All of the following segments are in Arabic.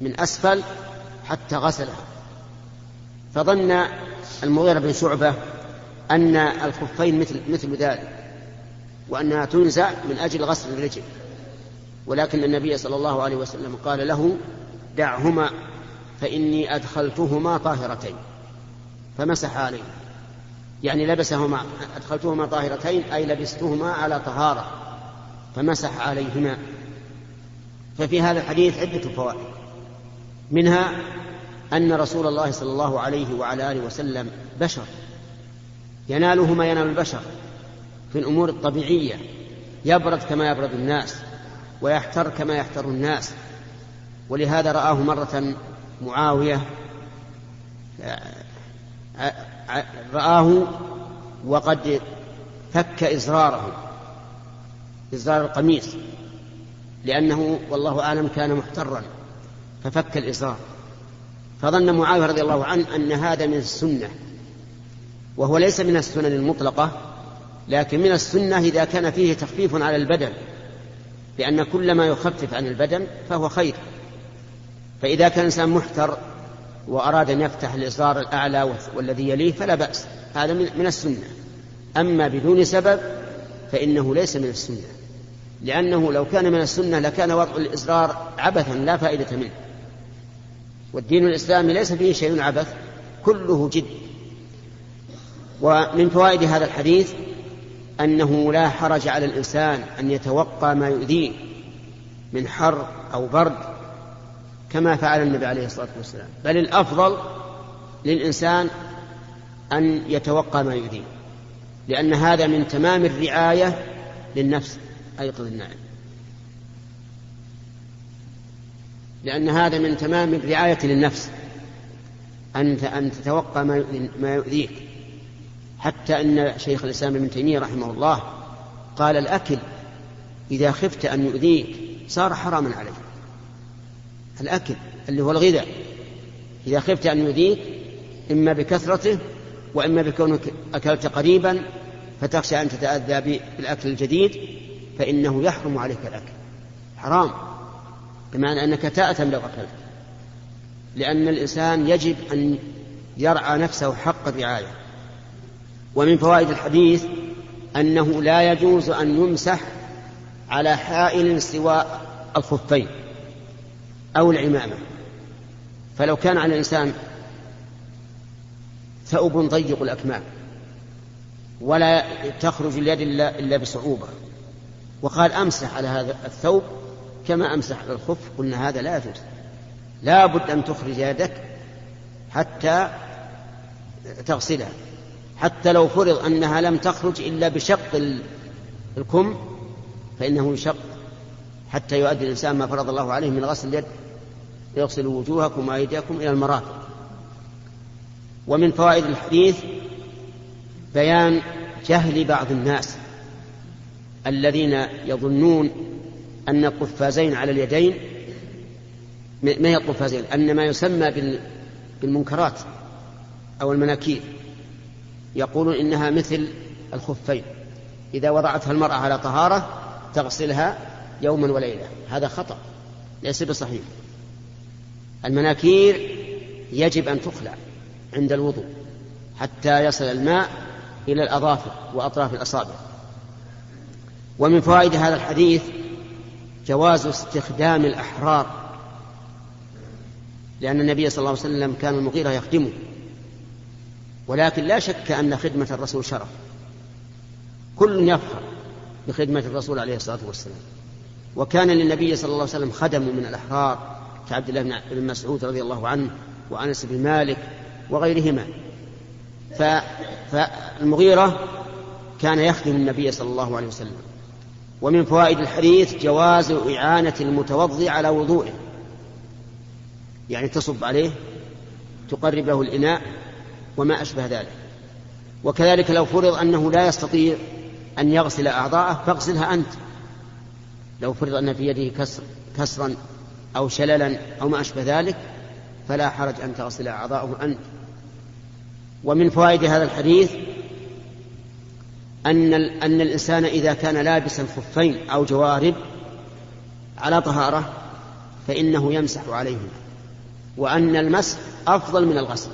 من أسفل حتى غسلها فظن المغيرة بن شعبة أن الخفين مثل مثل ذلك وأنها تنزع من أجل غسل الرجل. ولكن النبي صلى الله عليه وسلم قال له دعهما فإني أدخلتهما طاهرتين. فمسح عليه يعني لبسهما أدخلتهما طاهرتين أي لبستهما على طهارة. فمسح عليهما. ففي هذا الحديث عدة فوائد. منها أن رسول الله صلى الله عليه وعلى آله وسلم بشر. يناله ما ينال البشر في الأمور الطبيعية. يبرد كما يبرد الناس ويحتر كما يحتر الناس. ولهذا رآه مرة معاوية رآه وقد فك إزراره إزرار القميص لأنه والله أعلم كان محترا. ففك الإزرار فظن معاوية رضي الله عنه أن هذا من السنة وهو ليس من السنن المطلقة لكن من السنة إذا كان فيه تخفيف على البدن لأن كل ما يخفف عن البدن فهو خير. فإذا كان الإنسان محتر وأراد أن يفتح الإصرار الأعلى والذي يليه فلا بأس. هذا من السنة. أما بدون سبب فإنه ليس من السنة. لأنه لو كان من السنة لكان وضع الإصرار عبثا لا فائدة منه. والدين الإسلامي ليس فيه شيء عبث كله جد. ومن فوائد هذا الحديث أنه لا حرج على الإنسان أن يتوقى ما يؤذيه من حر أو برد كما فعل النبي عليه الصلاة والسلام. بل الأفضل للإنسان أن يتوقى ما يؤذيه لأن هذا من تمام الرعاية للنفس أيقظ النائم لأن هذا من تمام الرعاية للنفس أن أن تتوقى ما يؤذيك. حتى أن شيخ الإسلام ابن تيمية رحمه الله قال الأكل إذا خفت أن يؤذيك صار حراما عليك. الأكل اللي هو الغذاء إذا خفت أن يؤذيك إما بكثرته وإما بكونك أكلت قريبا فتخشى أن تتأذى بالأكل الجديد فإنه يحرم عليك الأكل. حرام. بمعنى أنك تأثم لو أكلت لأن الإنسان يجب أن يرعى نفسه حق الرعاية. ومن فوائد الحديث أنه لا يجوز أن يمسح على حائل سوى الخفين أو العمامة. فلو كان على الإنسان ثوب ضيق الأكمام ولا تخرج اليد إلا بصعوبة وقال أمسح على هذا الثوب كما أمسح الخف قلنا هذا لا يجوز. لا بد أن تخرج يدك حتى تغسلها. حتى لو فرض أنها لم تخرج إلا بشق الكم فإنه يشق. حتى يؤدي الإنسان ما فرض الله عليه من غسل اليد. يغسل وجوهكم وأيديكم إلى المرافق. ومن فوائد الحديث بيان جهل بعض الناس الذين يظنون أن القفازين على اليدين ما هي القفازين؟ أن ما يسمى بالمنكرات أو المناكير. يقولون إنها مثل الخفين. إذا وضعتها المرأة على طهارة تغسلها يوما وليلة. هذا خطأ ليس بصحيح. المناكير يجب أن تخلع عند الوضوء حتى يصل الماء إلى الأظافر وأطراف الأصابع. ومن فوائد هذا الحديث جواز استخدام الأحرار لأن النبي صلى الله عليه وسلم كان المغيرة يخدمه. ولكن لا شك أن خدمة الرسول شرف. كل يفخر بخدمة الرسول عليه الصلاة والسلام. وكان للنبي صلى الله عليه وسلم خدم من الأحرار كعبد الله بن مسعود رضي الله عنه وأنس بن مالك وغيرهما. فالمغيرة كان يخدم النبي صلى الله عليه وسلم. ومن فوائد الحديث جواز إعانة المتوضي على وضوئه. يعني تصب عليه تقرب له الإناء وما أشبه ذلك. وكذلك لو فرض أنه لا يستطيع أن يغسل أعضاءه فاغسلها أنت. لو فرض أن في يده كسر كسرا أو شللا أو ما أشبه ذلك فلا حرج أن تغسل أعضاءه أنت. ومن فوائد هذا الحديث أن أن الإنسان إذا كان لابسا خفين أو جوارب على طهارة فإنه يمسح عليهما وأن المسح أفضل من الغسل.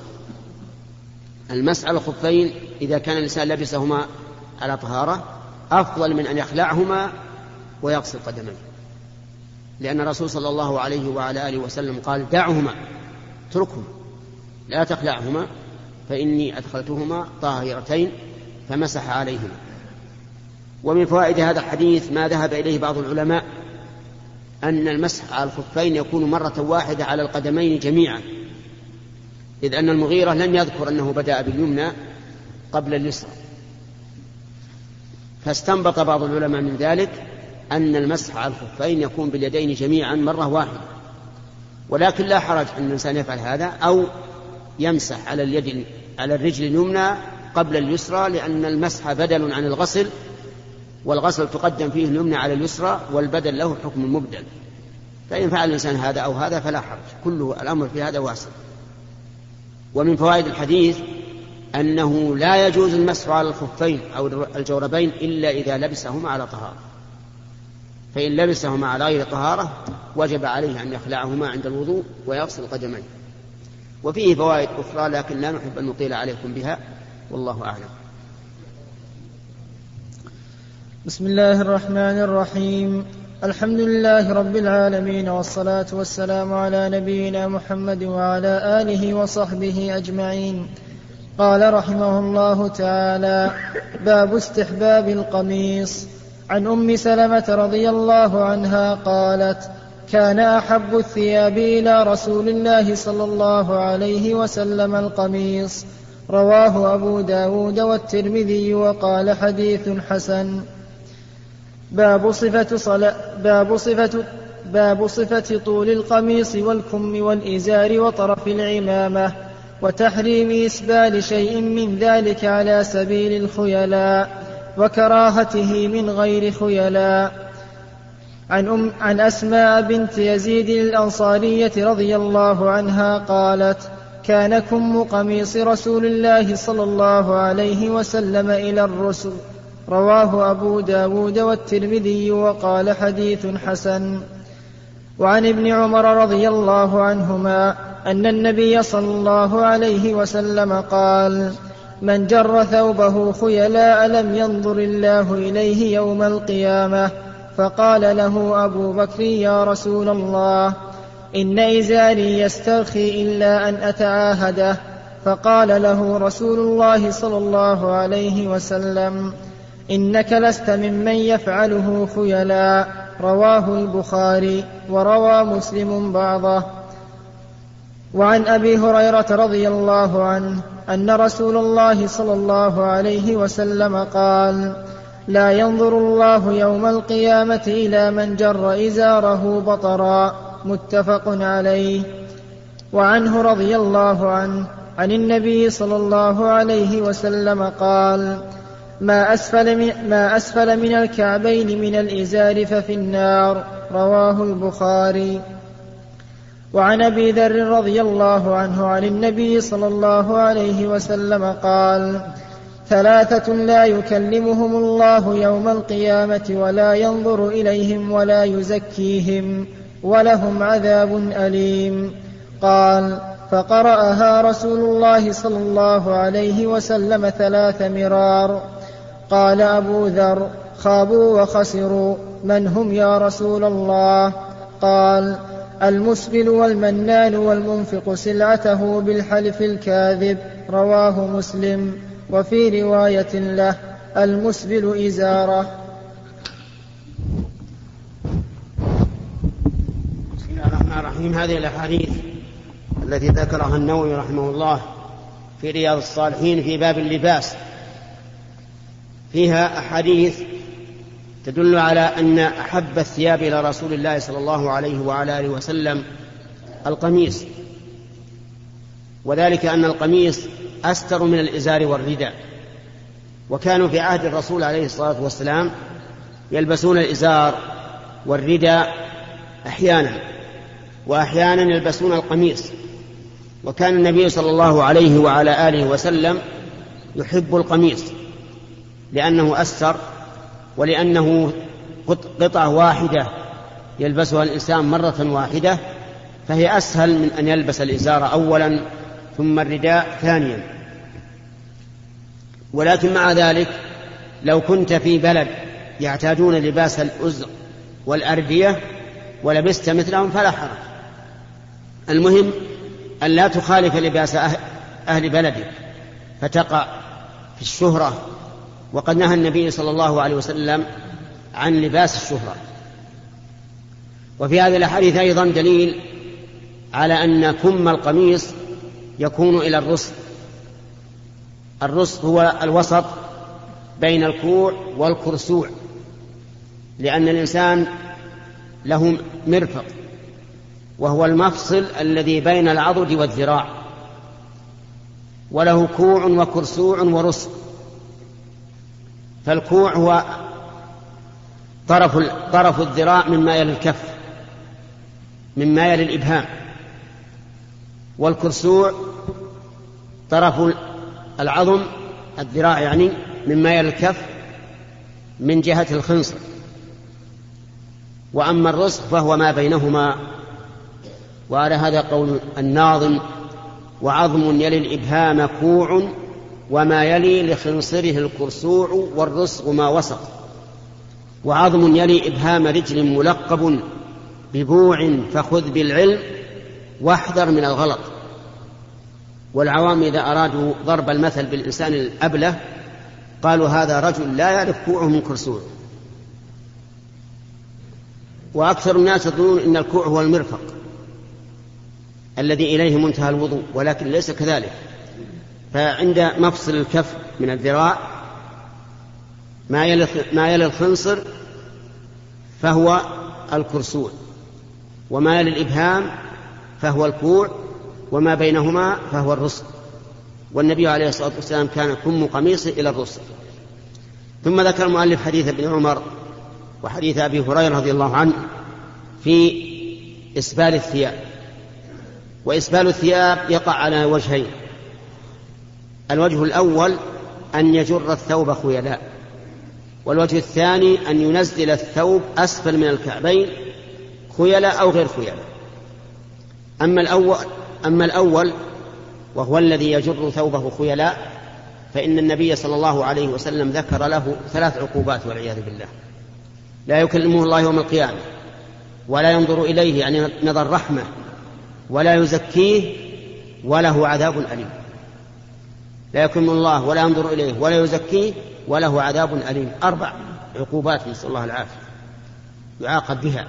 المسح على الخفين إذا كان الإنسان لبسهما على طهارة أفضل من أن يخلعهما ويغسل قدميه. لأن الرسول صلى الله عليه وعلى آله وسلم قال دعهما اتركهما لا تخلعهما فإني أدخلتهما طاهرتين فمسح عليهما. ومن فوائد هذا الحديث ما ذهب إليه بعض العلماء أن المسح على الخفين يكون مرة واحدة على القدمين جميعا. إذ أن المغيرة لم يذكر أنه بدأ باليمنى قبل اليسرى. فاستنبط بعض العلماء من ذلك أن المسح على الخفين يكون باليدين جميعا مرة واحدة. ولكن لا حرج أن الإنسان يفعل هذا أو يمسح على اليد على الرجل اليمنى قبل اليسرى لأن المسح بدل عن الغسل والغسل تقدم فيه اليمنى على اليسرى والبدل له حكم المبدل فإن فعل الإنسان هذا أو هذا فلا حرج. كله الأمر في هذا واسع. ومن فوائد الحديث أنه لا يجوز المسح على الخفين أو الجوربين إلا إذا لبسهما على طهارة. فإن لبسهما على غير طهارة وجب عليه أن يخلعهما عند الوضوء ويغسل قدميه. وفيه فوائد أخرى لكن لا نحب أن نطيل عليكم بها. والله أعلم. بسم الله الرحمن الرحيم. الحمد لله رب العالمين والصلاة والسلام على نبينا محمد وعلى آله وصحبه أجمعين. قال رحمه الله تعالى باب استحباب القميص. عن أم سلمة رضي الله عنها قالت كان أحب الثياب إلى رسول الله صلى الله عليه وسلم القميص. رواه أبو داود والترمذي وقال حديث حسن. باب صفة صلاة باب صفة باب صفة طول القميص والكم والإزار وطرف العمامة وتحريم إسبال شيء من ذلك على سبيل الخيلاء وكراهته من غير خيلاء. عن, أم عن أسماء بنت يزيد الأنصارية رضي الله عنها قالت كان كم قميص رسول الله صلى الله عليه وسلم إلى الرسل. رواه أبو داود والترمذي وقال حديث حسن. وعن ابن عمر رضي الله عنهما أن النبي صلى الله عليه وسلم قال من جر ثوبه خيلاء لم ينظر الله إليه يوم القيامة. فقال له أبو بكر يا رسول الله إن إزاري يسترخي إلا أن أتعاهده. فقال له رسول الله صلى الله عليه وسلم إنك لست ممن يفعله خيلاء. رواه البخاري وروى مسلم بعضه. وعن أبي هريرة رضي الله عنه أن رسول الله صلى الله عليه وسلم قال لا ينظر الله يوم القيامة إلى من جر إزاره بطرا متفق عليه. وعنه رضي الله عنه عن النبي صلى الله عليه وسلم قال ما أسفل من, ما أسفل من الكعبين من الإزار ففي النار. رواه البخاري. وعن أبي ذر رضي الله عنه عن النبي صلى الله عليه وسلم قال ثلاثة لا يكلمهم الله يوم القيامة ولا ينظر إليهم ولا يزكيهم. ولهم عذاب أليم. قال فقرأها رسول الله صلى الله عليه وسلم ثلاث مرار. قال أبو ذر خابوا وخسروا من هم يا رسول الله؟ قال المسبل والمنان والمنفق سلعته بالحلف الكاذب رواه مسلم. وفي رواية له المسبل إزارة بسم الله الرحمن الرحيم. هذه الأحاديث التي ذكرها النووي رحمه الله في رياض الصالحين في باب اللباس. فيها أحاديث تدل على أن أحب الثياب إلى رسول الله صلى الله عليه وعلى آله وسلم القميص وذلك أن القميص أستر من الإزار والرداء. وكانوا في عهد الرسول عليه الصلاة والسلام يلبسون الإزار والرداء أحيانا. وأحيانا يلبسون القميص. وكان النبي صلى الله عليه وعلى آله وسلم يحب القميص لأنه أستر ولأنه قطعة واحدة يلبسها الإنسان مرة واحدة فهي أسهل من أن يلبس الإزار أولا ثم الرداء ثانيا. ولكن مع ذلك لو كنت في بلد يعتادون لباس الأزر والأردية ولبست مثلهم فلا حرج. المهم أن لا تخالف لباس أهل بلدك فتقع في الشهرة وقد نهى النبي صلى الله عليه وسلم عن لباس الشهرة. وفي هذه الأحاديث أيضا دليل على أن كم القميص يكون إلى الرسل. الرسل هو الوسط بين الكوع والكرسوع لأن الإنسان له مرفق. وهو المفصل الذي بين العضد والذراع. وله كوع وكرسوع ورسل فالكوع هو طرف طرف الذراع مما يلي الكف مما يلي الإبهام. والكرسوع طرف العظم الذراع يعني مما يلي الكف من جهة الخنصر. وأما الرزق فهو ما بينهما. وعلى هذا قول الناظم وعظم يلي الإبهام كوع وما يلي لخنصره الكرسوع والرسغ ما وسط وعظم يلي إبهام رجل ملقب ببوع فخذ بالعلم واحذر من الغلط. والعوام إذا أرادوا ضرب المثل بالإنسان الأبلة قالوا هذا رجل لا يعرف كوعه من كرسوعه وأكثر الناس يظنون أن الكوع هو المرفق. الذي إليه منتهى الوضوء ولكن ليس كذلك. فعند مفصل الكف من الذراع ما يلي ما الخنصر فهو الكرسوع وما يلي الإبهام فهو الكوع وما بينهما فهو الرسل. والنبي عليه الصلاة والسلام كان كم قميصه إلى الرسل. ثم ذكر المؤلف حديث ابن عمر وحديث أبي هريرة رضي الله عنه في إسبال الثياب. وإسبال الثياب يقع على وجهين. الوجه الأول أن يجر الثوب خيلاء والوجه الثاني أن ينزل الثوب أسفل من الكعبين خيلاء أو غير خيلاء أما الأول أما الأول وهو الذي يجر ثوبه خيلاء فإن النبي صلى الله عليه وسلم ذكر له ثلاث عقوبات والعياذ بالله. لا يكلمه الله يوم القيامة ولا ينظر إليه يعني نظر رحمة. ولا يزكيه وله عذاب أليم. لا يكلم الله ولا ينظر إليه ولا يزكيه وله عذاب أليم. أربع عقوبات نسأل الله العافية. يعاقب بها.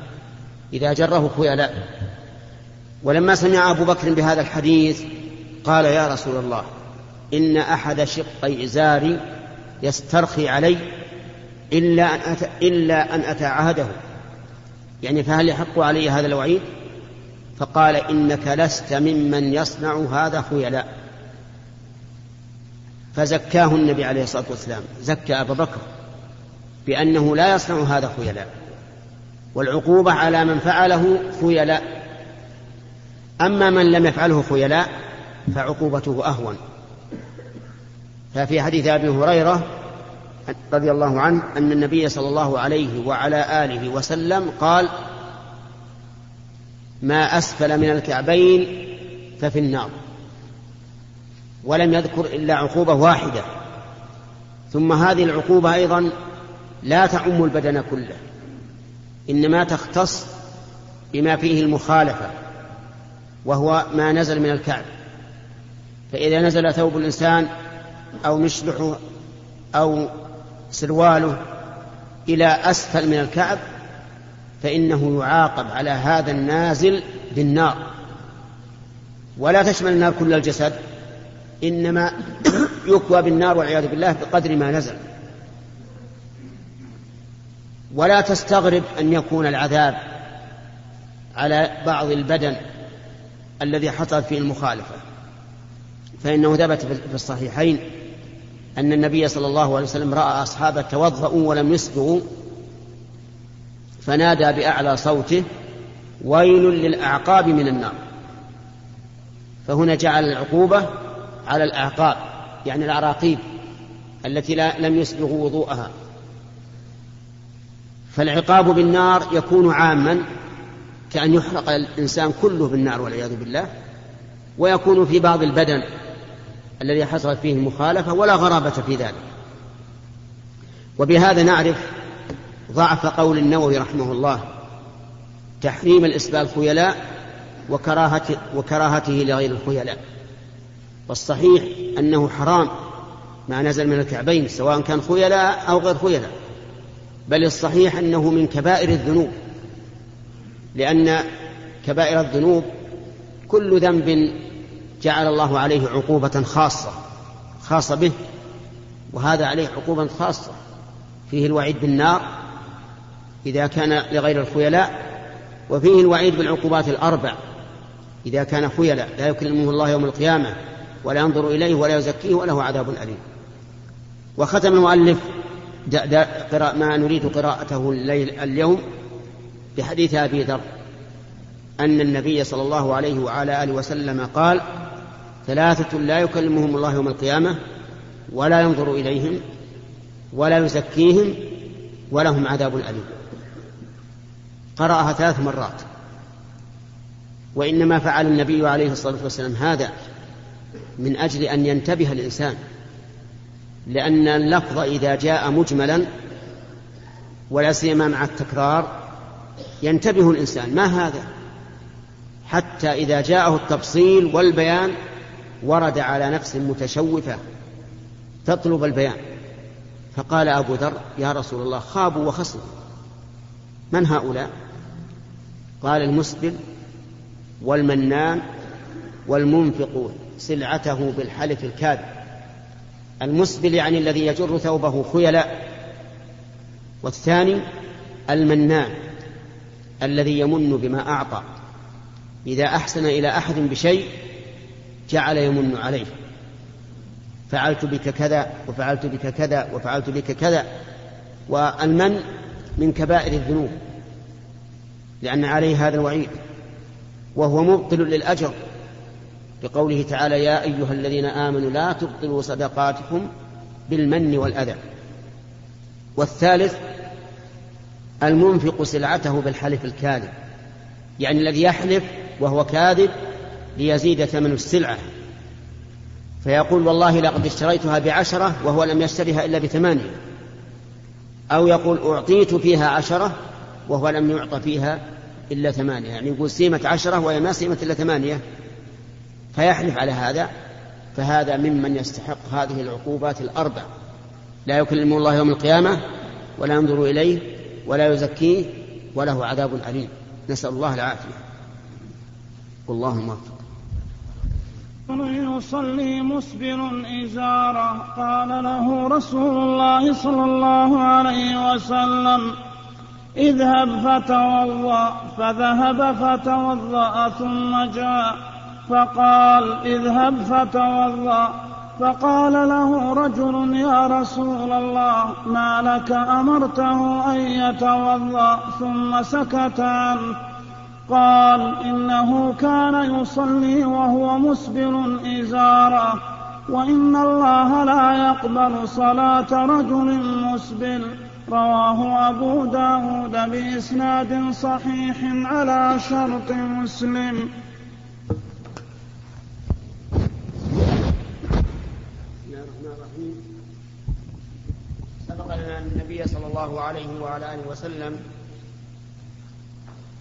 إذا جره خيلاء ولما سمع أبو بكر بهذا الحديث قال يا رسول الله إن أحد شقي إزاري يسترخي علي إلا أن أت... إلا أن أتعهده يعني فهل يحق علي هذا الوعيد؟ فقال إنك لست ممن يصنع هذا خيلاء فزكاه النبي عليه الصلاة والسلام. زكى أبا بكر بأنه لا يصنع هذا خيلاء والعقوبة على من فعله خيلاء أما من لم يفعله خيلاء فعقوبته أهون. ففي حديث أبي هريرة رضي الله عنه أن النبي صلى الله عليه وعلى آله وسلم قال ما أسفل من الكعبين ففي النار ولم يذكر إلا عقوبة واحدة. ثم هذه العقوبة أيضا لا تعم البدن كله إنما تختص بما فيه المخالفة وهو ما نزل من الكعب. فإذا نزل ثوب الإنسان أو مشلحه أو سرواله إلى أسفل من الكعب فإنه يعاقب على هذا النازل بالنار. ولا تشمل النار كل الجسد إنما يكوى بالنار والعياذ بالله بقدر ما نزل. ولا تستغرب أن يكون العذاب على بعض البدن الذي حصل فيه المخالفة. فإنه ثبت في الصحيحين أن النبي صلى الله عليه وسلم رأى أصحابه توضأوا ولم يسبغوا فنادى بأعلى صوته ويل للأعقاب من النار. فهنا جعل العقوبة على الأعقاب يعني الأراقيب التي لا لم يسبغوا وضوءها. فالعقاب بالنار يكون عاما كأن يحرق الإنسان كله بالنار والعياذ بالله ويكون في بعض البدن الذي حصلت فيه المخالفة ولا غرابة في ذلك. وبهذا نعرف ضعف قول النووي رحمه الله تحريم الإسبال خيلاء وكراهة وكراهته لغير الخيلاء. والصحيح أنه حرام ما نزل من الكعبين سواء كان خيلاء أو غير خيلاء. بل الصحيح أنه من كبائر الذنوب لأن كبائر الذنوب كل ذنب جعل الله عليه عقوبة خاصة خاصة به وهذا عليه عقوبة خاصة. فيه الوعيد بالنار إذا كان لغير الخيلاء وفيه الوعيد بالعقوبات الأربع. إذا كان خيلاء لا يكلمه الله يوم القيامة ولا ينظر إليه ولا يزكيه وله عذاب أليم. وختم المؤلف دا دا قراء ما نريد قراءته الليل اليوم بحديث أبي ذر أن النبي صلى الله عليه وعلى آله وسلم قال ثلاثة لا يكلمهم الله يوم القيامة ولا ينظر إليهم ولا يزكيهم ولهم عذاب أليم. قرأها ثلاث مرات. وإنما فعل النبي عليه الصلاة والسلام هذا من أجل أن ينتبه الإنسان. لأن اللفظ إذا جاء مجملا ولا سيما مع التكرار ينتبه الإنسان. ما هذا؟ حتى إذا جاءه التفصيل والبيان ورد على نفس متشوفة تطلب البيان. فقال أبو ذر يا رسول الله خابوا وخسروا. من هؤلاء؟ قال المسبل والمنان والمنفق سلعته بالحلف الكاذب. المسبل يعني الذي يجر ثوبه خيلاء. والثاني المنان الذي يمن بما أعطى. إذا أحسن إلى أحد بشيء جعل يمن عليه. فعلت بك كذا وفعلت بك كذا وفعلت بك كذا. والمن من كبائر الذنوب. لأن عليه هذا الوعيد وهو مبطل للأجر. بقوله تعالى يا أيها الذين آمنوا لا تبطلوا صدقاتكم بالمن والأذى. والثالث المنفق سلعته بالحلف الكاذب يعني الذي يحلف وهو كاذب ليزيد ثمن السلعة. فيقول والله لقد اشتريتها بعشرة وهو لم يشتريها إلا بثمانية. أو يقول أعطيت فيها عشرة وهو لم يعط فيها إلا ثمانية. يعني يقول سيمة عشرة وهي ما سيمة إلا ثمانية فيحلف على هذا فهذا ممن يستحق هذه العقوبات الأربع. لا يكلم الله يوم القيامة ولا ينظر إليه ولا يزكيه وله عذاب أليم. نسأل الله العافية. اللهم وفق يصلي مسبر إزارة. قال له رسول الله صلى الله عليه وسلم اذهب فتوضأ فذهب فتوضأ ثم جاء فقال اذهب فتوضأ فقال له رجل يا رسول الله ما لك أمرته أن يتوضأ؟ ثم سكت عنه قال إنه كان يصلي وهو مسبل إزارة وإن الله لا يقبل صلاة رجل مسبل. رواه أبو داود بإسناد صحيح على شرط مسلم. سبق لنا أن النبي صلى الله عليه وعلى آله وسلم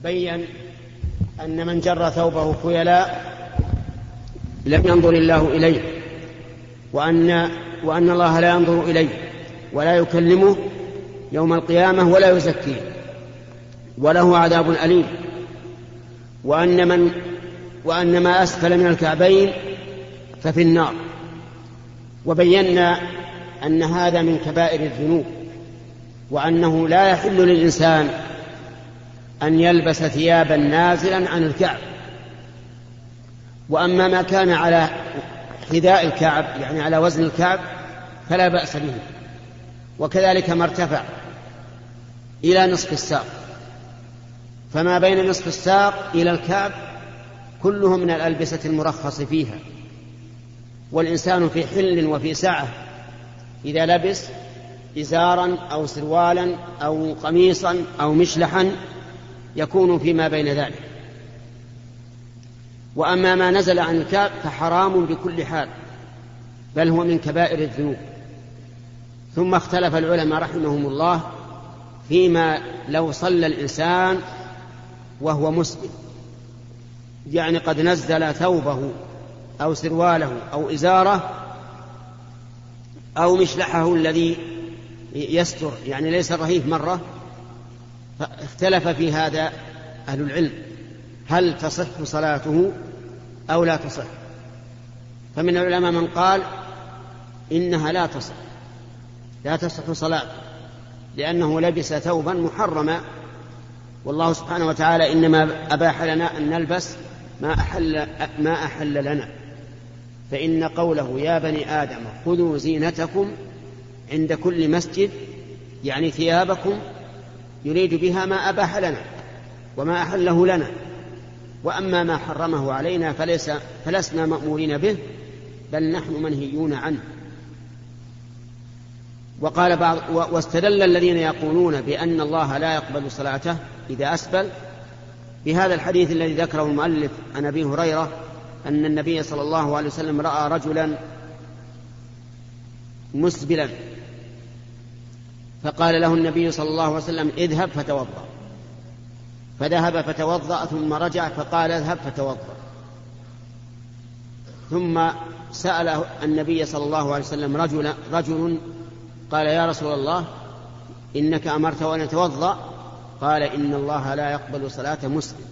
بين أن من جر ثوبه خيلاء لم ينظر الله إليه وأن وأن الله لا ينظر إليه ولا يكلمه يوم القيامة ولا يزكيه. وله عذاب أليم. وأن من وأن ما أسفل من الكعبين ففي النار. وبينا أن هذا من كبائر الذنوب وأنه لا يحل للإنسان أن يلبس ثيابا نازلا عن الكعب. وأما ما كان على حذاء الكعب يعني على وزن الكعب فلا بأس به. وكذلك ما ارتفع. إلى نصف الساق. فما بين نصف الساق إلى الكعب كله من الألبسة المرخص فيها. والإنسان في حل وفي سعة إذا لبس إزارا أو سروالا أو قميصا أو مشلحا يكون فيما بين ذلك. وأما ما نزل عن الكعب فحرام بكل حال بل هو من كبائر الذنوب. ثم اختلف العلماء رحمهم الله فيما لو صلى الإنسان وهو مسلم. يعني قد نزل ثوبه أو سرواله أو إزاره أو مشلحه الذي يستر يعني ليس رهيف مرة فاختلف في هذا أهل العلم. هل تصح صلاته أو لا تصح؟ فمن العلماء من قال إنها لا تصح لا تصح صلاته. لأنه لبس ثوبا محرما. والله سبحانه وتعالى إنما أباح لنا أن نلبس ما أحل ما أحل لنا. فإن قوله يا بني آدم خذوا زينتكم عند كل مسجد يعني ثيابكم يريد بها ما أباح لنا وما أحله لنا. وأما ما حرمه علينا فليس فلسنا مأمورين به بل نحن منهيون عنه. وقال بعض واستدل الذين يقولون بأن الله لا يقبل صلاته إذا أسبل. بهذا الحديث الذي ذكره المؤلف عن أبي هريرة أن النبي صلى الله عليه وسلم رأى رجلا مسبلا. فقال له النبي صلى الله عليه وسلم اذهب فتوضأ. فذهب فتوضأ ثم رجع فقال اذهب فتوضأ. ثم سأل النبي صلى الله عليه وسلم رجل رجل قال يا رسول الله إنك أمرت أن أتوضأ. قال إن الله لا يقبل صلاة مسلم.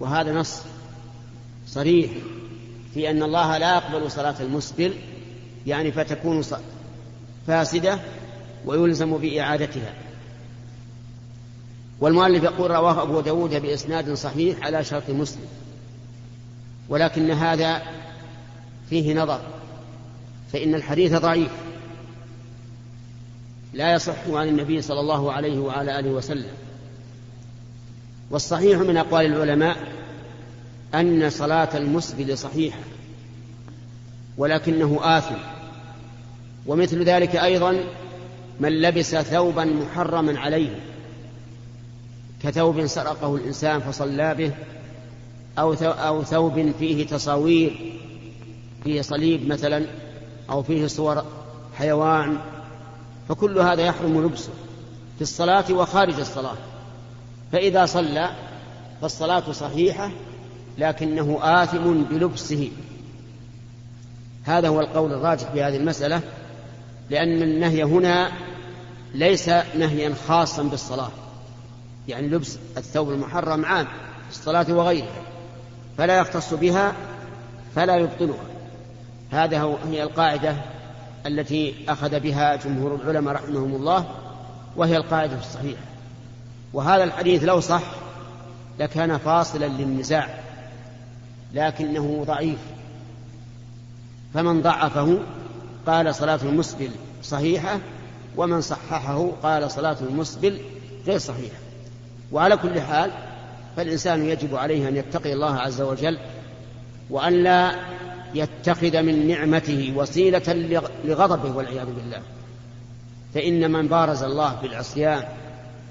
وهذا نص صريح في أن الله لا يقبل صلاة المسبل يعني فتكون فاسدة ويلزم بإعادتها. والمؤلف يقول رواه أبو داود بإسناد صحيح على شرط مسلم. ولكن هذا فيه نظر. فإن الحديث ضعيف. لا يصح عن النبي صلى الله عليه وعلى آله وسلم. والصحيح من أقوال العلماء أن صلاة المسبل صحيحة ولكنه آثم. ومثل ذلك أيضا من لبس ثوبا محرما عليه كثوب سرقه الإنسان فصلى به أو أو ثوب فيه تصاوير فيه صليب مثلا. أو فيه صور حيوان فكل هذا يحرم لبسه في الصلاة وخارج الصلاة. فإذا صلى فالصلاة صحيحة لكنه آثم بلبسه. هذا هو القول الراجح في هذه المسألة لأن النهي هنا ليس نهيا خاصا بالصلاة. يعني لبس الثوب المحرم عام في الصلاة وغيرها فلا يختص بها فلا يبطلها. هذا هي القاعدة التي أخذ بها جمهور العلماء رحمهم الله وهي القاعدة الصحيحة. وهذا الحديث لو صح لكان فاصلا للنزاع لكنه ضعيف. فمن ضعفه قال صلاة المسبل صحيحة ومن صححه قال صلاة المسبل غير صحيحة. وعلى كل حال فالإنسان يجب عليه أن يتقي الله عز وجل وأن لا يتخذ من نعمته وسيلة لغضبه والعياذ بالله. فإن من بارز الله بالعصيان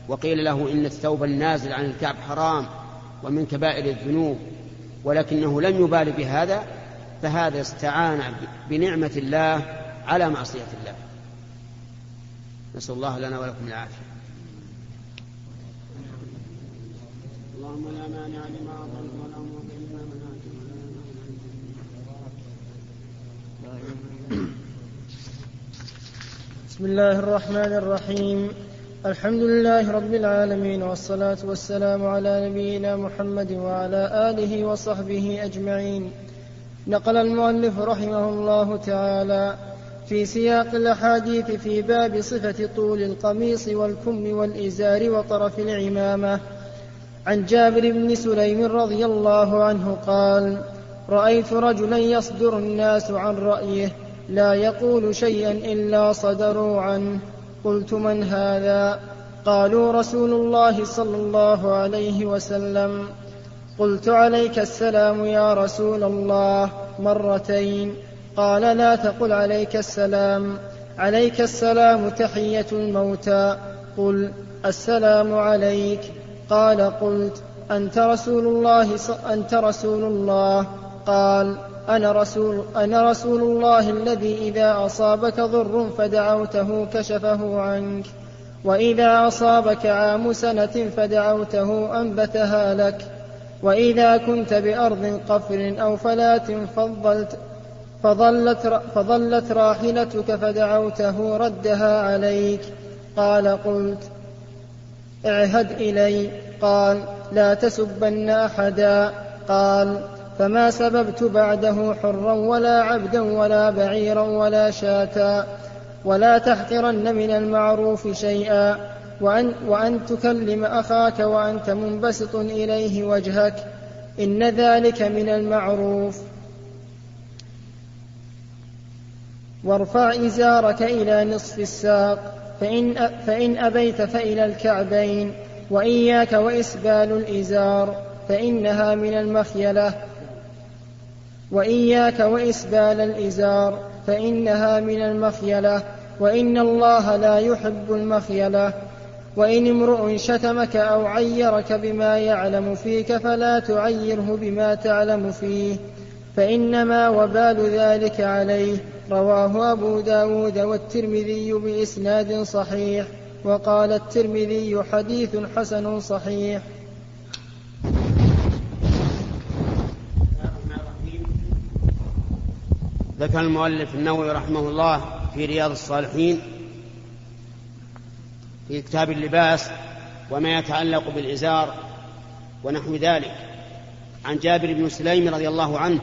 وقيل له إن الثوب النازل عن الكعب حرام ومن كبائر الذنوب ولكنه لم يبال بهذا فهذا استعان بنعمة الله على معصية الله. نسأل الله لنا ولكم العافية. اللهم لا مانع لما أعطيت ولا معطي لما بسم الله الرحمن الرحيم. الحمد لله رب العالمين والصلاة والسلام على نبينا محمد وعلى آله وصحبه أجمعين. نقل المؤلف رحمه الله تعالى في سياق الأحاديث في باب صفة طول القميص والكم والإزار وطرف العمامة. عن جابر بن سليم رضي الله عنه قال رأيت رجلا يصدر الناس عن رأيه لا يقول شيئا إلا صدروا عنه. قلت من هذا؟ قالوا رسول الله صلى الله عليه وسلم. قلت عليك السلام يا رسول الله مرتين. قال لا تقل عليك السلام. عليك السلام تحية الموتى. قل السلام عليك. قال قلت أنت رسول الله أنت رسول الله. قال أنا رسول, أنا رسول الله الذي إذا أصابك ضر فدعوته كشفه عنك وإذا أصابك عام سنة فدعوته أنبتها لك وإذا كنت بأرض قفر أو فلاة فضلت فظلت, فظلت راحلتك فدعوته ردها عليك. قال قلت اعهد إلي. قال لا تسبن أحدا. قال فما سببت بعده حرا ولا عبدا ولا بعيرا ولا شاتا. ولا تحقرن من المعروف شيئا. وأن, وأن تكلم أخاك وأنت منبسط إليه وجهك. إن ذلك من المعروف. وارفع إزارك إلى نصف الساق. فإن, فإن أبيت فإلى الكعبين. وإياك وإسبال الإزار. فإنها من المخيلة. وإياك وإسبال الإزار فإنها من المخيلة وإن الله لا يحب المخيلة. وإن امرؤ شتمك أو عيرك بما يعلم فيك فلا تعيره بما تعلم فيه فإنما وبال ذلك عليه. رواه أبو داود والترمذي بإسناد صحيح وقال الترمذي حديث حسن صحيح. ذكر المؤلف النووي رحمه الله في رياض الصالحين في كتاب اللباس وما يتعلق بالإزار ونحو ذلك. عن جابر بن سليم رضي الله عنه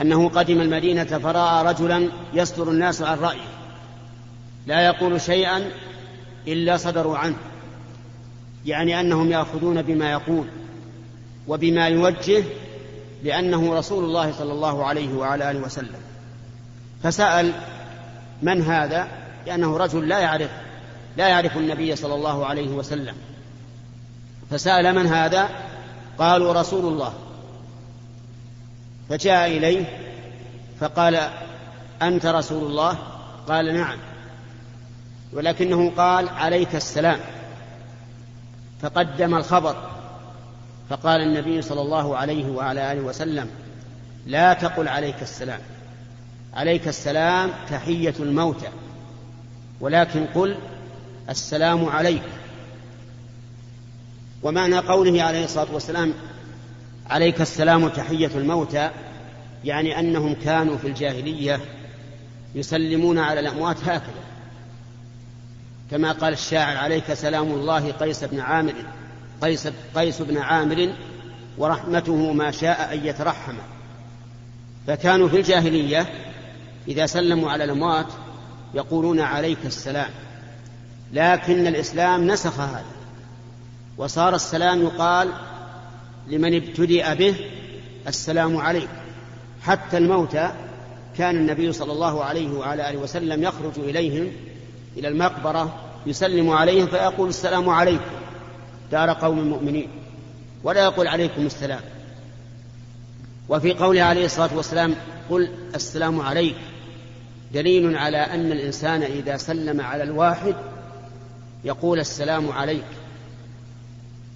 أنه قدم المدينة فرأى رجلا يصدر الناس عن رأيه. لا يقول شيئا إلا صدروا عنه. يعني أنهم يأخذون بما يقول وبما يوجه لأنه رسول الله صلى الله عليه وعلى آله وسلم. فسأل من هذا؟ لأنه رجل لا يعرف لا يعرف النبي صلى الله عليه وسلم. فسأل من هذا؟ قالوا رسول الله. فجاء إليه فقال أنت رسول الله؟ قال نعم. ولكنه قال عليك السلام. فقدم الخبر. فقال النبي صلى الله عليه وعلى آله وسلم لا تقل عليك السلام. عليك السلام تحية الموتى ولكن قل السلام عليك. ومعنى قوله عليه الصلاة والسلام عليك السلام تحية الموتى يعني أنهم كانوا في الجاهلية يسلمون على الأموات هكذا. كما قال الشاعر عليك سلام الله قيس بن عامر. قيس, قيس بن عامر ورحمته ما شاء أن يترحم. فكانوا في الجاهلية إذا سلموا على الأموات يقولون عليك السلام. لكن الإسلام نسخ هذا. وصار السلام يقال لمن ابتدأ به السلام عليك. حتى الموتى كان النبي صلى الله عليه وعلى آله وسلم يخرج إليهم إلى المقبرة يسلم عليهم فيقول السلام عليكم. دار قوم مؤمنين. ولا يقول عليكم السلام. وفي قوله عليه الصلاة والسلام قل السلام عليك. دليل على أن الإنسان إذا سلم على الواحد يقول السلام عليك.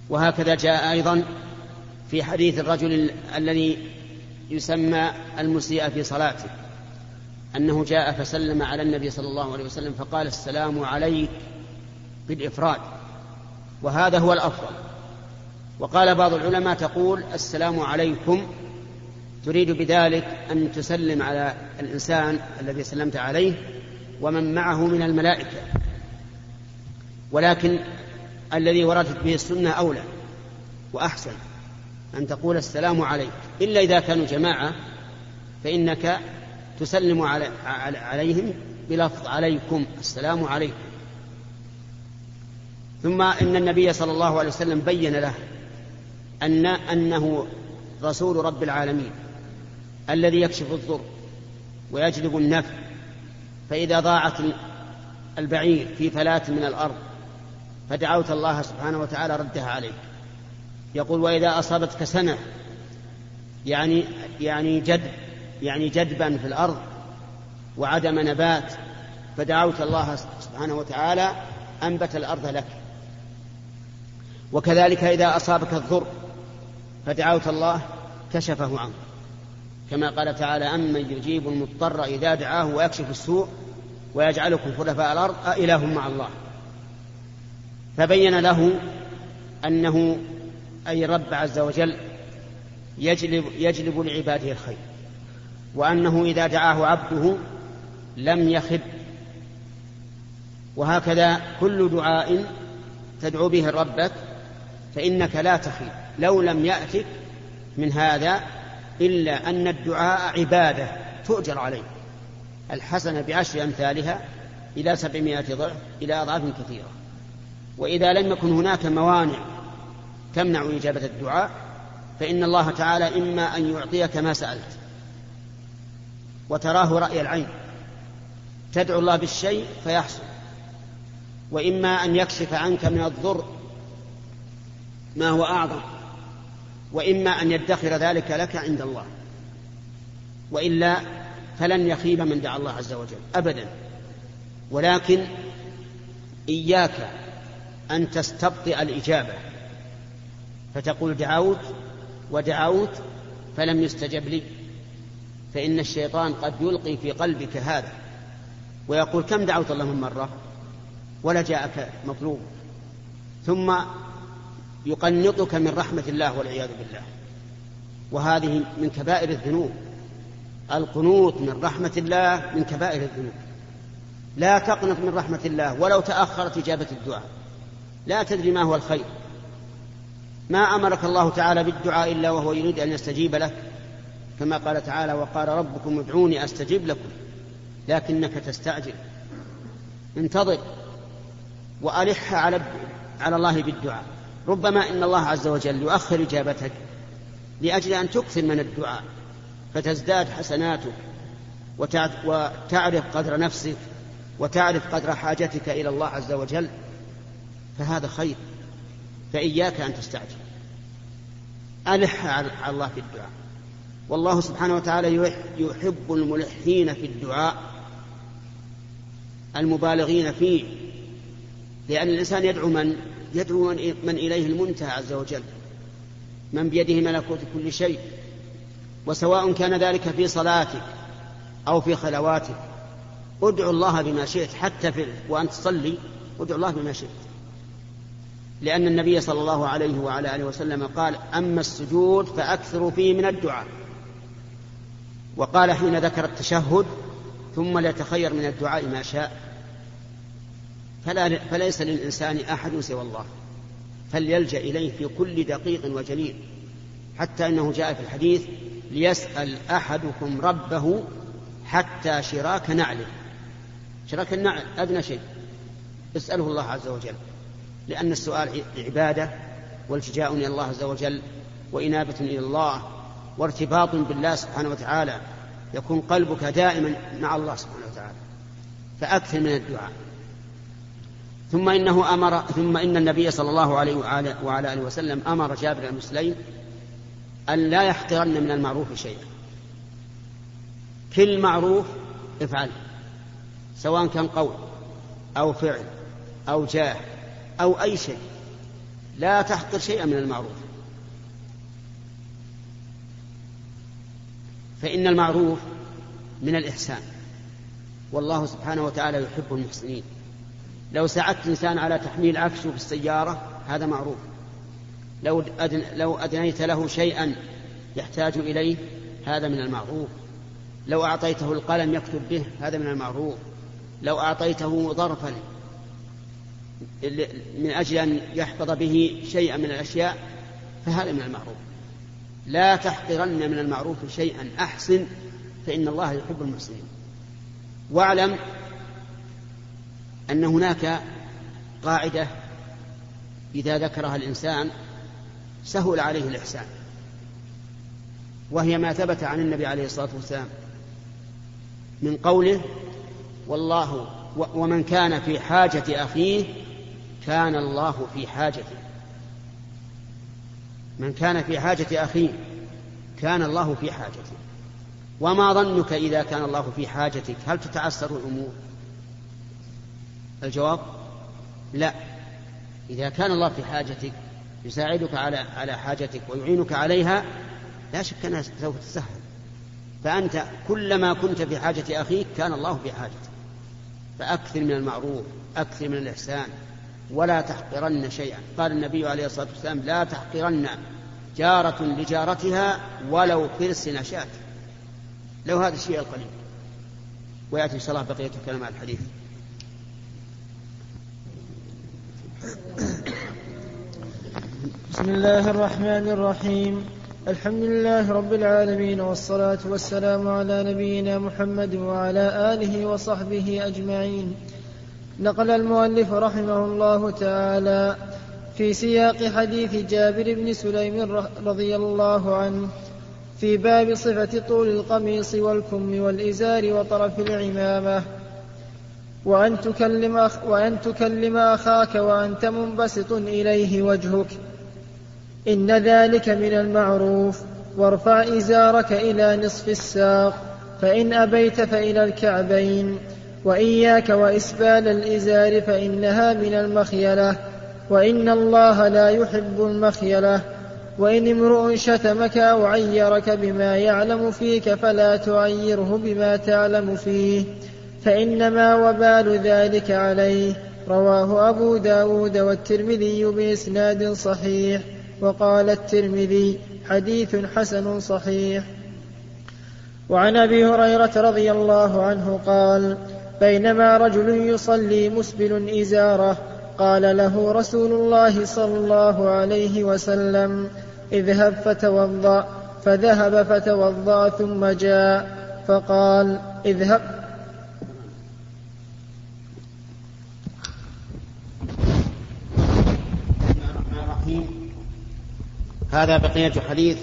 وهكذا جاء أيضا في حديث الرجل الذي يسمى المسيء في صلاته. أنه جاء فسلم على النبي صلى الله عليه وسلم فقال السلام عليك بالإفراد. وهذا هو الأفضل. وقال بعض العلماء تقول السلام عليكم تريد بذلك أن تسلم على الإنسان الذي سلمت عليه ومن معه من الملائكة. ولكن الذي وردت به السنة أولى وأحسن أن تقول السلام عليك. إلا إذا كانوا جماعة فإنك تسلم علي عليهم بلفظ عليكم السلام عليكم. ثم إن النبي صلى الله عليه وسلم بين له أن أنه رسول رب العالمين الذي يكشف الضر ويجلب النفع فإذا ضاعت البعير في فلاة من الأرض فدعوت الله سبحانه وتعالى ردها عليك. يقول وإذا أصابتك سنة يعني يعني جد يعني جدبا في الأرض وعدم نبات فدعوت الله سبحانه وتعالى أنبت الأرض لك. وكذلك إذا أصابك الضر فدعوت الله كشفه عنك كما قال تعالى أمن يجيب المضطر إذا دعاه ويكشف السوء ويجعلكم خلفاء الأرض أإله مع الله. فبين له أنه أي رب عز وجل يجلب, يجلب لعباده الخير وأنه إذا دعاه عبده لم يخب. وهكذا كل دعاء تدعو به ربك فإنك لا تخيب لو لم يأتك من هذا إلا أن الدعاء عبادة تؤجر عليه الحسنة بعشر أمثالها إلى سبعمائة ضعف إلى أضعاف كثيرة. وإذا لم يكن هناك موانع تمنع إجابة الدعاء فإن الله تعالى إما أن يعطيك ما سألت وتراه رأي العين تدعو الله بالشيء فيحصل. وإما أن يكشف عنك من الضر ما هو أعظم. وإما أن يدخر ذلك لك عند الله. وإلا فلن يخيب من دعا الله عز وجل. أبدا. ولكن إياك أن تستبطئ الإجابة. فتقول دعوت ودعوت فلم يستجب لي. فإن الشيطان قد يلقي في قلبك هذا. ويقول كم دعوت الله من مرة؟ ولا جاءك مطلوب. ثم يقنطك من رحمة الله والعياذ بالله. وهذه من كبائر الذنوب. القنوط من رحمة الله من كبائر الذنوب. لا تقنط من رحمة الله ولو تأخرت إجابة الدعاء. لا تدري ما هو الخير. ما أمرك الله تعالى بالدعاء إلا وهو يريد أن يستجيب لك كما قال تعالى وقال ربكم ادعوني أستجب لكم. لكنك تستعجل. انتظر. وألح على على الله بالدعاء. ربما إن الله عز وجل يؤخر إجابتك لأجل أن تكثر من الدعاء فتزداد حسناتك وتعرف قدر نفسك وتعرف قدر حاجتك إلى الله عز وجل فهذا خير. فإياك أن تستعجل. ألح على الله في الدعاء. والله سبحانه وتعالى يحب الملحين في الدعاء المبالغين فيه لأن الإنسان يدعو من؟ يدعو من إليه المنتهى عز وجل. من بيده ملكوت كل شيء. وسواء كان ذلك في صلاتك أو في خلواتك. ادعو الله بما شئت حتى في وأنت تصلي ادعو الله بما شئت. لأن النبي صلى الله عليه وعلى آله وسلم قال أما السجود فأكثروا فيه من الدعاء. وقال حين ذكر التشهد ثم ليتخير من الدعاء ما شاء. فلا فليس للإنسان أحد سوى الله فليلجأ إليه في كل دقيق وجليل حتى أنه جاء في الحديث ليسأل أحدكم ربه حتى شراك نعله. شراك النعل أدنى شيء. اسأله الله عز وجل. لأن السؤال عبادة والتجاء إلى الله عز وجل وإنابة إلى الله وارتباط بالله سبحانه وتعالى يكون قلبك دائما مع الله سبحانه وتعالى فأكثر من الدعاء. ثم إنه أمر ثم إن النبي صلى الله عليه وعلى آله وسلم أمر جابر بن سليم أن لا يحقرن من المعروف شيئا. كل معروف افعل سواء كان قول أو فعل أو جاه أو أي شيء. لا تحقر شيئا من المعروف. فإن المعروف من الإحسان. والله سبحانه وتعالى يحب المحسنين. لو ساعدت إنسان على تحميل عفشه في السيارة هذا معروف. لو, أدن لو أدنيت له شيئا يحتاج إليه هذا من المعروف. لو أعطيته القلم يكتب به هذا من المعروف. لو أعطيته ظرفا من أجل أن يحفظ به شيئا من الأشياء فهذا من المعروف. لا تحقرن من المعروف شيئا. أحسن فإن الله يحب المحسنين. واعلم أن هناك قاعدة إذا ذكرها الإنسان سهل عليه الإحسان وهي ما ثبت عن النبي عليه الصلاة والسلام من قوله والله ومن كان في حاجة أخيه كان الله في حاجته. من كان في حاجة أخيه كان الله في حاجته. وما ظنك إذا كان الله في حاجتك؟ هل تتعسر الأمور؟ الجواب لا. إذا كان الله في حاجتك يساعدك على على حاجتك ويعينك عليها لا شك أنها سوف تسهل. فأنت كلما كنت في حاجة أخيك كان الله في حاجتك. فأكثر من المعروف أكثر من الإحسان. ولا تحقرن شيئا. قال النبي عليه الصلاة والسلام لا تحقرن جارة لجارتها ولو فرس نشأت. لو هذا الشيء القليل. ويأتي إن شاء الله بقية الكلام على الحديث. بسم الله الرحمن الرحيم. الحمد لله رب العالمين والصلاة والسلام على نبينا محمد وعلى آله وصحبه أجمعين. نقل المؤلف رحمه الله تعالى في سياق حديث جابر بن سليم رضي الله عنه في باب صفة طول القميص والكم والإزار وطرف العمامة. وأن تكلم, أخ وأن تكلم أخاك وأنت منبسط إليه وجهك. إن ذلك من المعروف. وارفع إزارك إلى نصف الساق. فإن أبيت فإلى الكعبين. وإياك وإسبال الإزار فإنها من المخيلة. وإن الله لا يحب المخيلة. وإن امرؤ شتمك أو عيرك بما يعلم فيك فلا تعيره بما تعلم فيه. فإنما وبال ذلك عليه. رواه أبو داود والترمذي بإسناد صحيح. وقال الترمذي حديث حسن صحيح. وعن أبي هريرة رضي الله عنه قال بينما رجل يصلي مسبل إزارة قال له رسول الله صلى الله عليه وسلم اذهب فتوضأ. فذهب فتوضأ ثم جاء فقال اذهب. هذا بقية حديث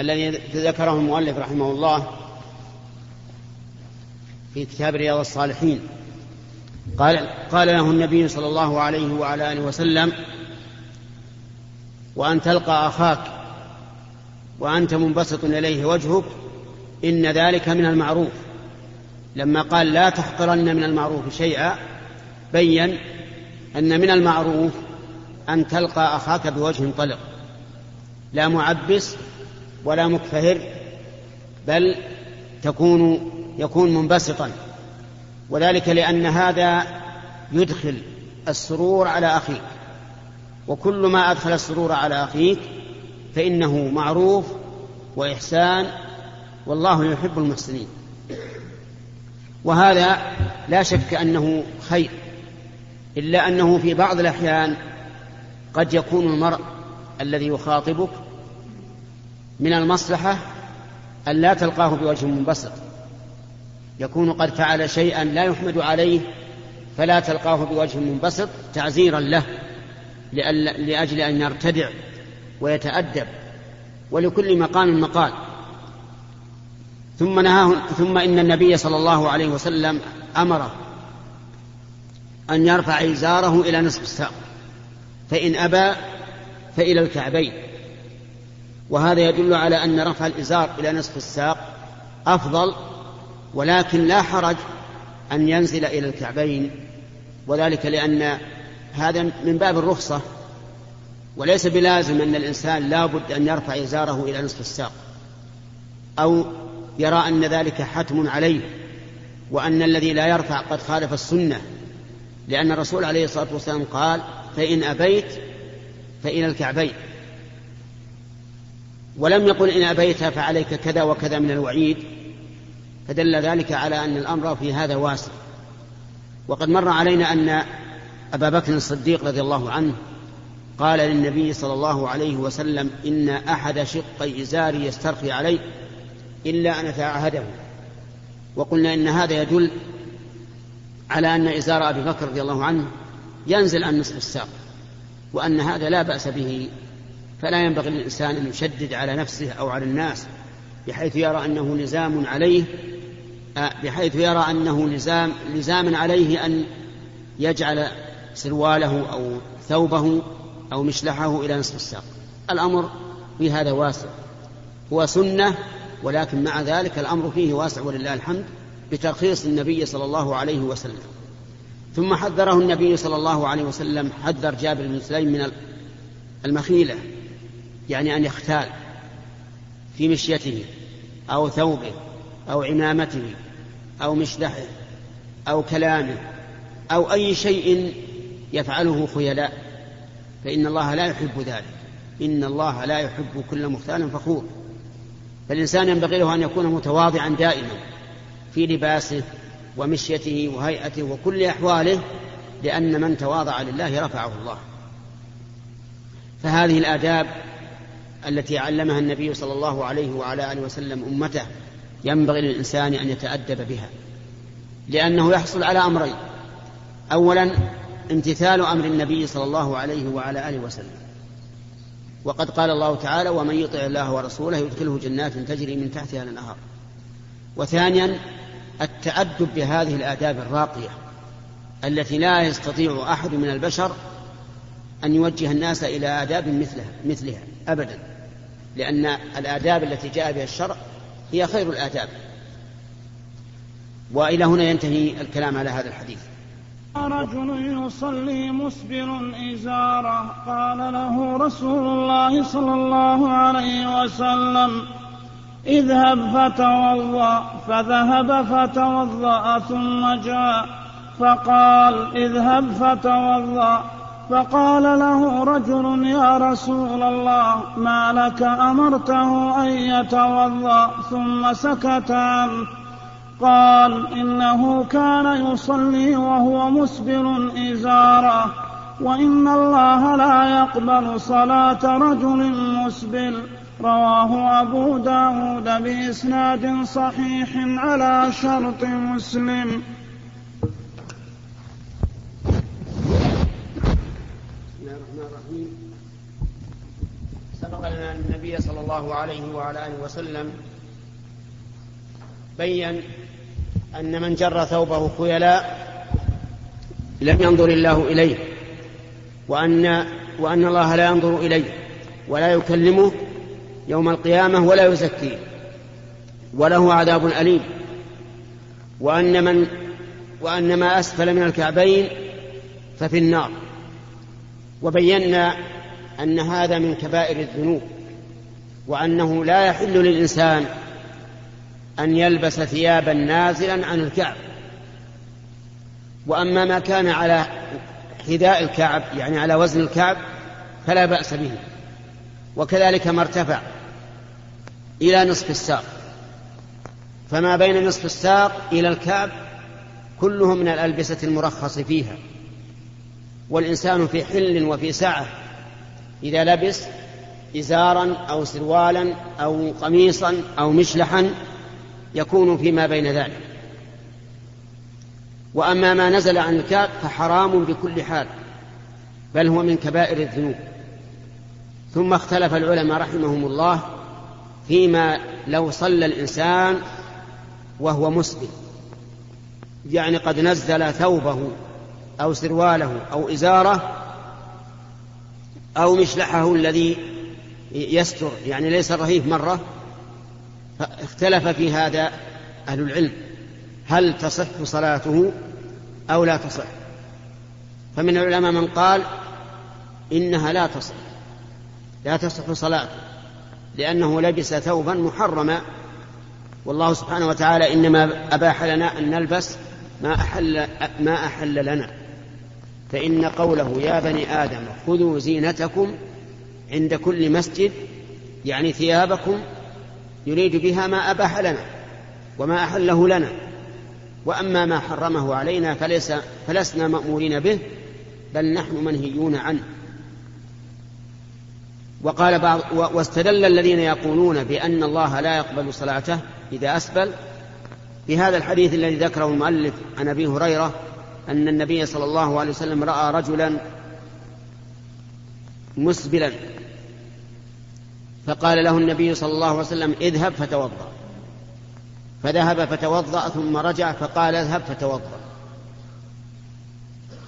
الذي ذكره المؤلف رحمه الله في كتاب رياض الصالحين. قال قال له النبي صلى الله عليه وعلى آله وسلم وأن تلقى أخاك وأنت منبسط إليه وجهك إن ذلك من المعروف. لما قال لا تحقرن من المعروف شيئا بين أن من المعروف أن تلقى أخاك بوجه طلق. لا معبس ولا مكفهر بل تكون يكون منبسطا. وذلك لأن هذا يدخل السرور على أخيك. وكل ما أدخل السرور على أخيك فإنه معروف وإحسان والله يحب المحسنين. وهذا لا شك أنه خير إلا أنه في بعض الأحيان قد يكون المرء الذي يخاطبك من المصلحة أن لا تلقاه بوجه منبسط. يكون قد فعل شيئا لا يحمد عليه فلا تلقاه بوجه منبسط تعزيرا له لأجل أن يرتدع ويتأدب ولكل مقام مقال. ثم نهاه ثم إن النبي صلى الله عليه وسلم أمره أن يرفع إزاره إلى نصف الساق. فإن أبى فإلى الكعبين. وهذا يدل على أن رفع الإزار إلى نصف الساق أفضل ولكن لا حرج أن ينزل إلى الكعبين. وذلك لأن هذا من باب الرخصة وليس بلازم أن الإنسان لابد أن يرفع إزاره إلى نصف الساق أو يرى أن ذلك حتم عليه وأن الذي لا يرفع قد خالف السنة لأن الرسول عليه الصلاة والسلام قال فإن أبيت فإلى الكعبين. ولم يقل إن أبيت فعليك كذا وكذا من الوعيد فدل ذلك على أن الأمر في هذا واسع. وقد مر علينا أن أبا بكر الصديق رضي الله عنه قال للنبي صلى الله عليه وسلم إن أحد شقي إزاري يسترخي علي إلا أن أتعهده وقلنا إن هذا يدل على أن إزار أبي بكر رضي الله عنه ينزل عن نصف الساق وأن هذا لا بأس به. فلا ينبغي للإنسان أن يشدد على نفسه أو على الناس بحيث يرى أنه لزام عليه بحيث يرى أنه لزام لزاما عليه أن يجعل سرواله أو ثوبه أو مشلحه إلى نصف الساق. الأمر في هذا واسع هو سنة ولكن مع ذلك الأمر فيه واسع ولله الحمد بترخيص النبي صلى الله عليه وسلم. ثم حذره النبي صلى الله عليه وسلم حذر جابر بن سليم من المخيلة يعني أن يختال في مشيته أو ثوبه أو عمامته أو مشلحه أو كلامه أو أي شيء يفعله خيلاء. فإن الله لا يحب ذلك. إن الله لا يحب كل مختال فخور. فالإنسان ينبغي له أن يكون متواضعا دائما في لباسه ومشيته وهيئته وكل أحواله لأن من تواضع لله رفعه الله. فهذه الآداب التي علمها النبي صلى الله عليه وعلى آله وسلم أمته ينبغي للإنسان أن يتأدب بها لأنه يحصل على أمرين. أولا امتثال أمر النبي صلى الله عليه وعلى آله وسلم. وقد قال الله تعالى ومن يطع الله ورسوله يدخله جنات تجري من تحتها الأنهار. وثانيا التأدب بهذه الآداب الراقية التي لا يستطيع أحد من البشر أن يوجه الناس إلى آداب مثلها مثلها أبدا. لأن الآداب التي جاء بها الشرع هي خير الآداب. وإلى هنا ينتهي الكلام على هذا الحديث. رجل يصلي مسبر إزارة. قال له رسول الله صلى الله عليه وسلم اذهب فتوضأ فذهب فتوضأ ثم جاء فقال اذهب فتوضأ فقال له رجل يا رسول الله ما لك أمرته أن يتوضأ؟ ثم سكت عنه. قال إنه كان يصلي وهو مسبل إزاره وإن الله لا يقبل صلاة رجل مسبل. رواه أبو داود بإسناد صحيح على شرط مسلم. سبق لنا أن النبي صلى الله عليه وعلى آله وسلم بين أن من جر ثوبه خيلاء لم ينظر الله إليه وأن وأن الله لا ينظر إليه ولا يكلمه يوم القيامة ولا يزكيه وله عذاب أليم. وأن من وأن ما أسفل من الكعبين ففي النار. وبينا أن هذا من كبائر الذنوب وأنه لا يحل للإنسان أن يلبس ثيابا نازلا عن الكعب. وأما ما كان على حذاء الكعب يعني على وزن الكعب فلا بأس به. وكذلك ما ارتفع. إلى نصف الساق. فما بين نصف الساق إلى الكعب كله من الألبسة المرخص فيها. والإنسان في حل وفي سعة. إذا لبس إزارا أو سروالا أو قميصا أو مشلحا يكون فيما بين ذلك. وأما ما نزل عن الكعب فحرام بكل حال بل هو من كبائر الذنوب. ثم اختلف العلماء رحمهم الله فيما لو صلى الإنسان وهو مسلم. يعني قد نزل ثوبه أو سرواله أو إزاره أو مشلحه الذي يستر يعني ليس رهيف مرة اختلف في هذا أهل العلم. هل تصح صلاته أو لا تصح؟ فمن العلماء من قال إنها لا تصح لا تصح صلاته. لأنه لبس ثوبا محرما. والله سبحانه وتعالى إنما أباح لنا أن نلبس ما أحل ما أحل لنا. فإن قوله يا بني آدم خذوا زينتكم عند كل مسجد يعني ثيابكم يريد بها ما أباح لنا وما أحله لنا. وأما ما حرمه علينا فليس فلسنا مأمورين به بل نحن منهيون عنه. وقال بعض واستدل الذين يقولون بأن الله لا يقبل صلاته إذا أسبل. بهذا الحديث الذي ذكره المؤلف عن أبي هريرة أن النبي صلى الله عليه وسلم رأى رجلا مسبلا. فقال له النبي صلى الله عليه وسلم اذهب فتوضأ. فذهب فتوضأ ثم رجع فقال اذهب فتوضأ.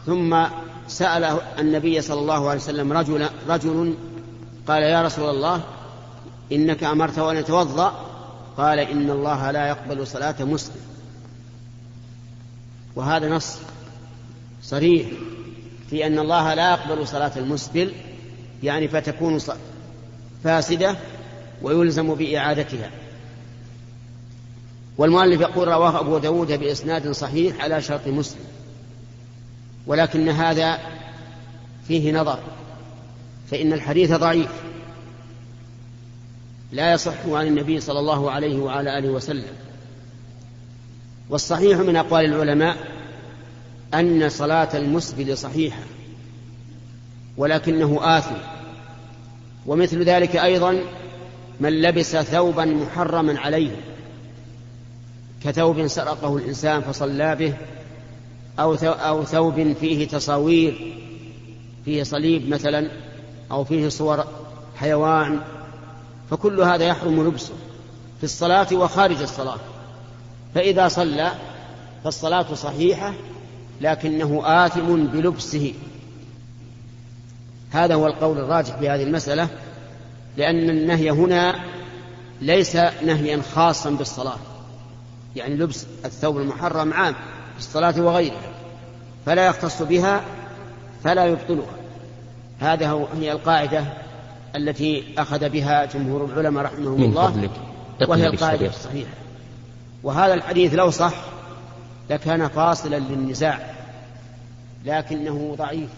ثم سأل النبي صلى الله عليه وسلم رجل رجل قال يا رسول الله إنك أمرته أن يتوضأ قال إن الله لا يقبل صلاة مسلم. وهذا نص صريح في أن الله لا يقبل صلاة المسبل يعني فتكون فاسدة ويلزم بإعادتها. والمؤلف يقول رواه أبو داود بإسناد صحيح على شرط مسلم. ولكن هذا فيه نظر. فإن الحديث ضعيف. لا يصح عن النبي صلى الله عليه وعلى آله وسلم. والصحيح من أقوال العلماء أن صلاة المسبل صحيحة ولكنه آثم. ومثل ذلك أيضا من لبس ثوبا محرما عليه كثوب سرقه الإنسان فصلى به أو ثوب فيه تصاوير فيه صليب مثلا. أو فيه صور حيوان فكل هذا يحرم لبسه في الصلاة وخارج الصلاة. فإذا صلى فالصلاة صحيحة لكنه آثم بلبسه. هذا هو القول الراجح في هذه المسألة لأن النهي هنا ليس نهيا خاصا بالصلاة. يعني لبس الثوب المحرم عام في الصلاة وغيرها فلا يختص بها فلا يبطلها. هذا هي القاعدة التي أخذ بها جمهور العلماء رحمهم الله وهي القاعدة الصحيحة. وهذا الحديث لو صح لكان فاصلا للنزاع لكنه ضعيف.